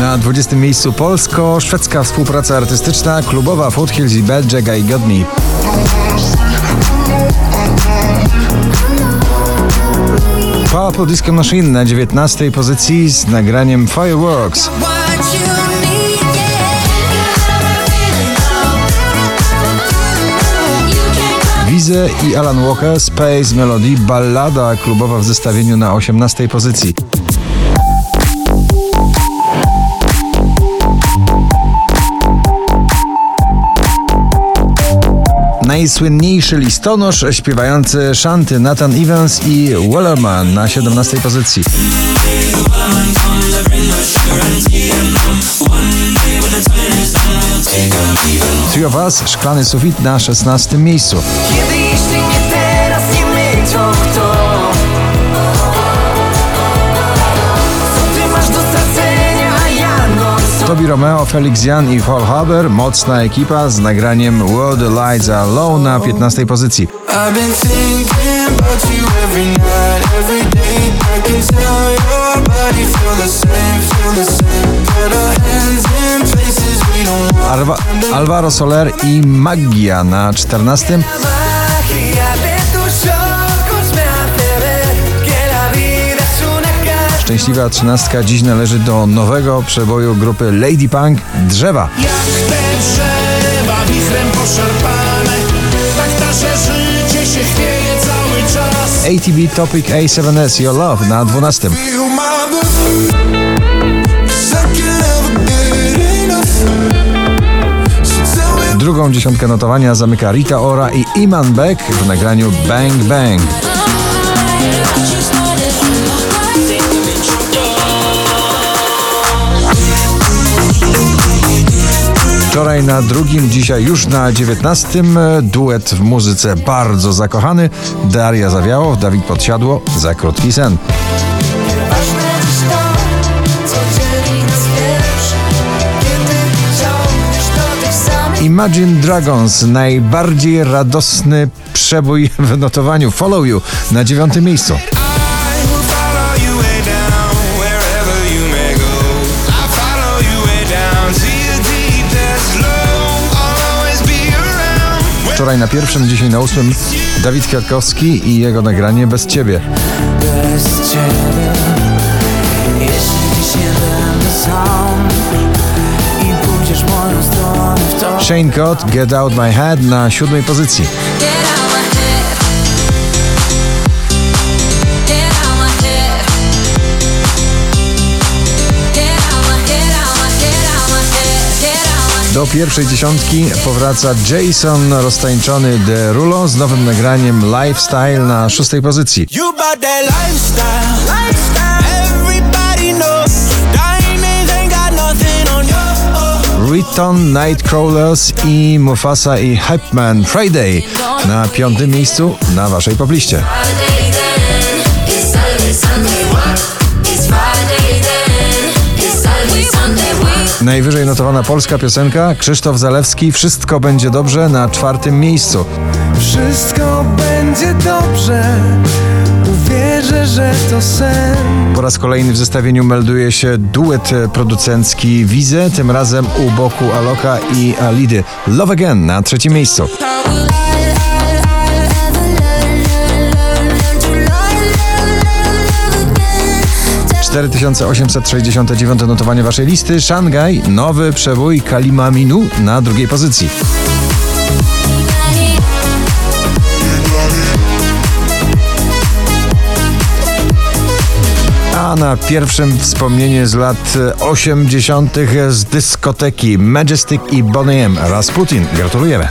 Na 20 miejscu polsko-szwedzka współpraca artystyczna, klubowa Foothills i Jack I Got Me. Purple Disco Machine na 19 pozycji z nagraniem Fireworks. Wize i Alan Walker Space Melody ballada klubowa w zestawieniu na 18 pozycji. Najsłynniejszy listonosz śpiewający szanty Nathan Evans i Wellerman na 17 pozycji. Three of Us, Szklany Sufit na 16 miejscu. Kiedy Tobi Romeo, Felix Jan i Paul Haber, mocna ekipa z nagraniem World Lights Are Low na 15 pozycji. Alva Alvaro Soler i Magia na 14. Szczęśliwa trzynastka dziś należy do nowego przeboju grupy Lady Punk Drzewa. Jak te drzewa wichrem poszarpane Tak nasze życie się chwieje cały czas ATB Topic A7S Your Love na 12. Feel my blood. 'Cause I can never get enough. So tell me Drugą dziesiątkę notowania zamyka Rita Ora i Iman Beck w nagraniu Bang Bang. Wczoraj na drugim, dzisiaj już na dziewiętnastym duet w muzyce bardzo zakochany. Daria Zawiałow, Dawid Podsiadło, za krótki sen. Imagine Dragons, najbardziej radosny przebój w notowaniu. Follow You na dziewiątym miejscu. Wczoraj na pierwszym, dzisiaj na ósmym Dawid Kwiatkowski i jego nagranie Bez Ciebie. bez ciebie Jeśli będę sam I pójdziesz moją stronę w to Shane Cott, Get Out My Head na siódmej pozycji. Do pierwszej dziesiątki powraca Jason roztańczony Derulo z nowym nagraniem Lifestyle na szóstej pozycji. Riton, Nightcrawlers i Mufasa i Hypeman Friday na piątym miejscu na waszej popliście. Najwyżej notowana polska piosenka Krzysztof Zalewski Wszystko będzie dobrze na czwartym miejscu. Wszystko będzie dobrze Uwierzę, że to sen Po raz kolejny w zestawieniu melduje się duet producencki Wize, tym razem u boku Aloka i Alidy. Love Again na trzecim miejscu. 4869 notowanie waszej listy. Szangaj, nowy przebój Kalima Minu na drugiej pozycji. A na pierwszym wspomnienie z lat 80. z dyskoteki Majestic i Bonnie M. Rasputin. Gratulujemy.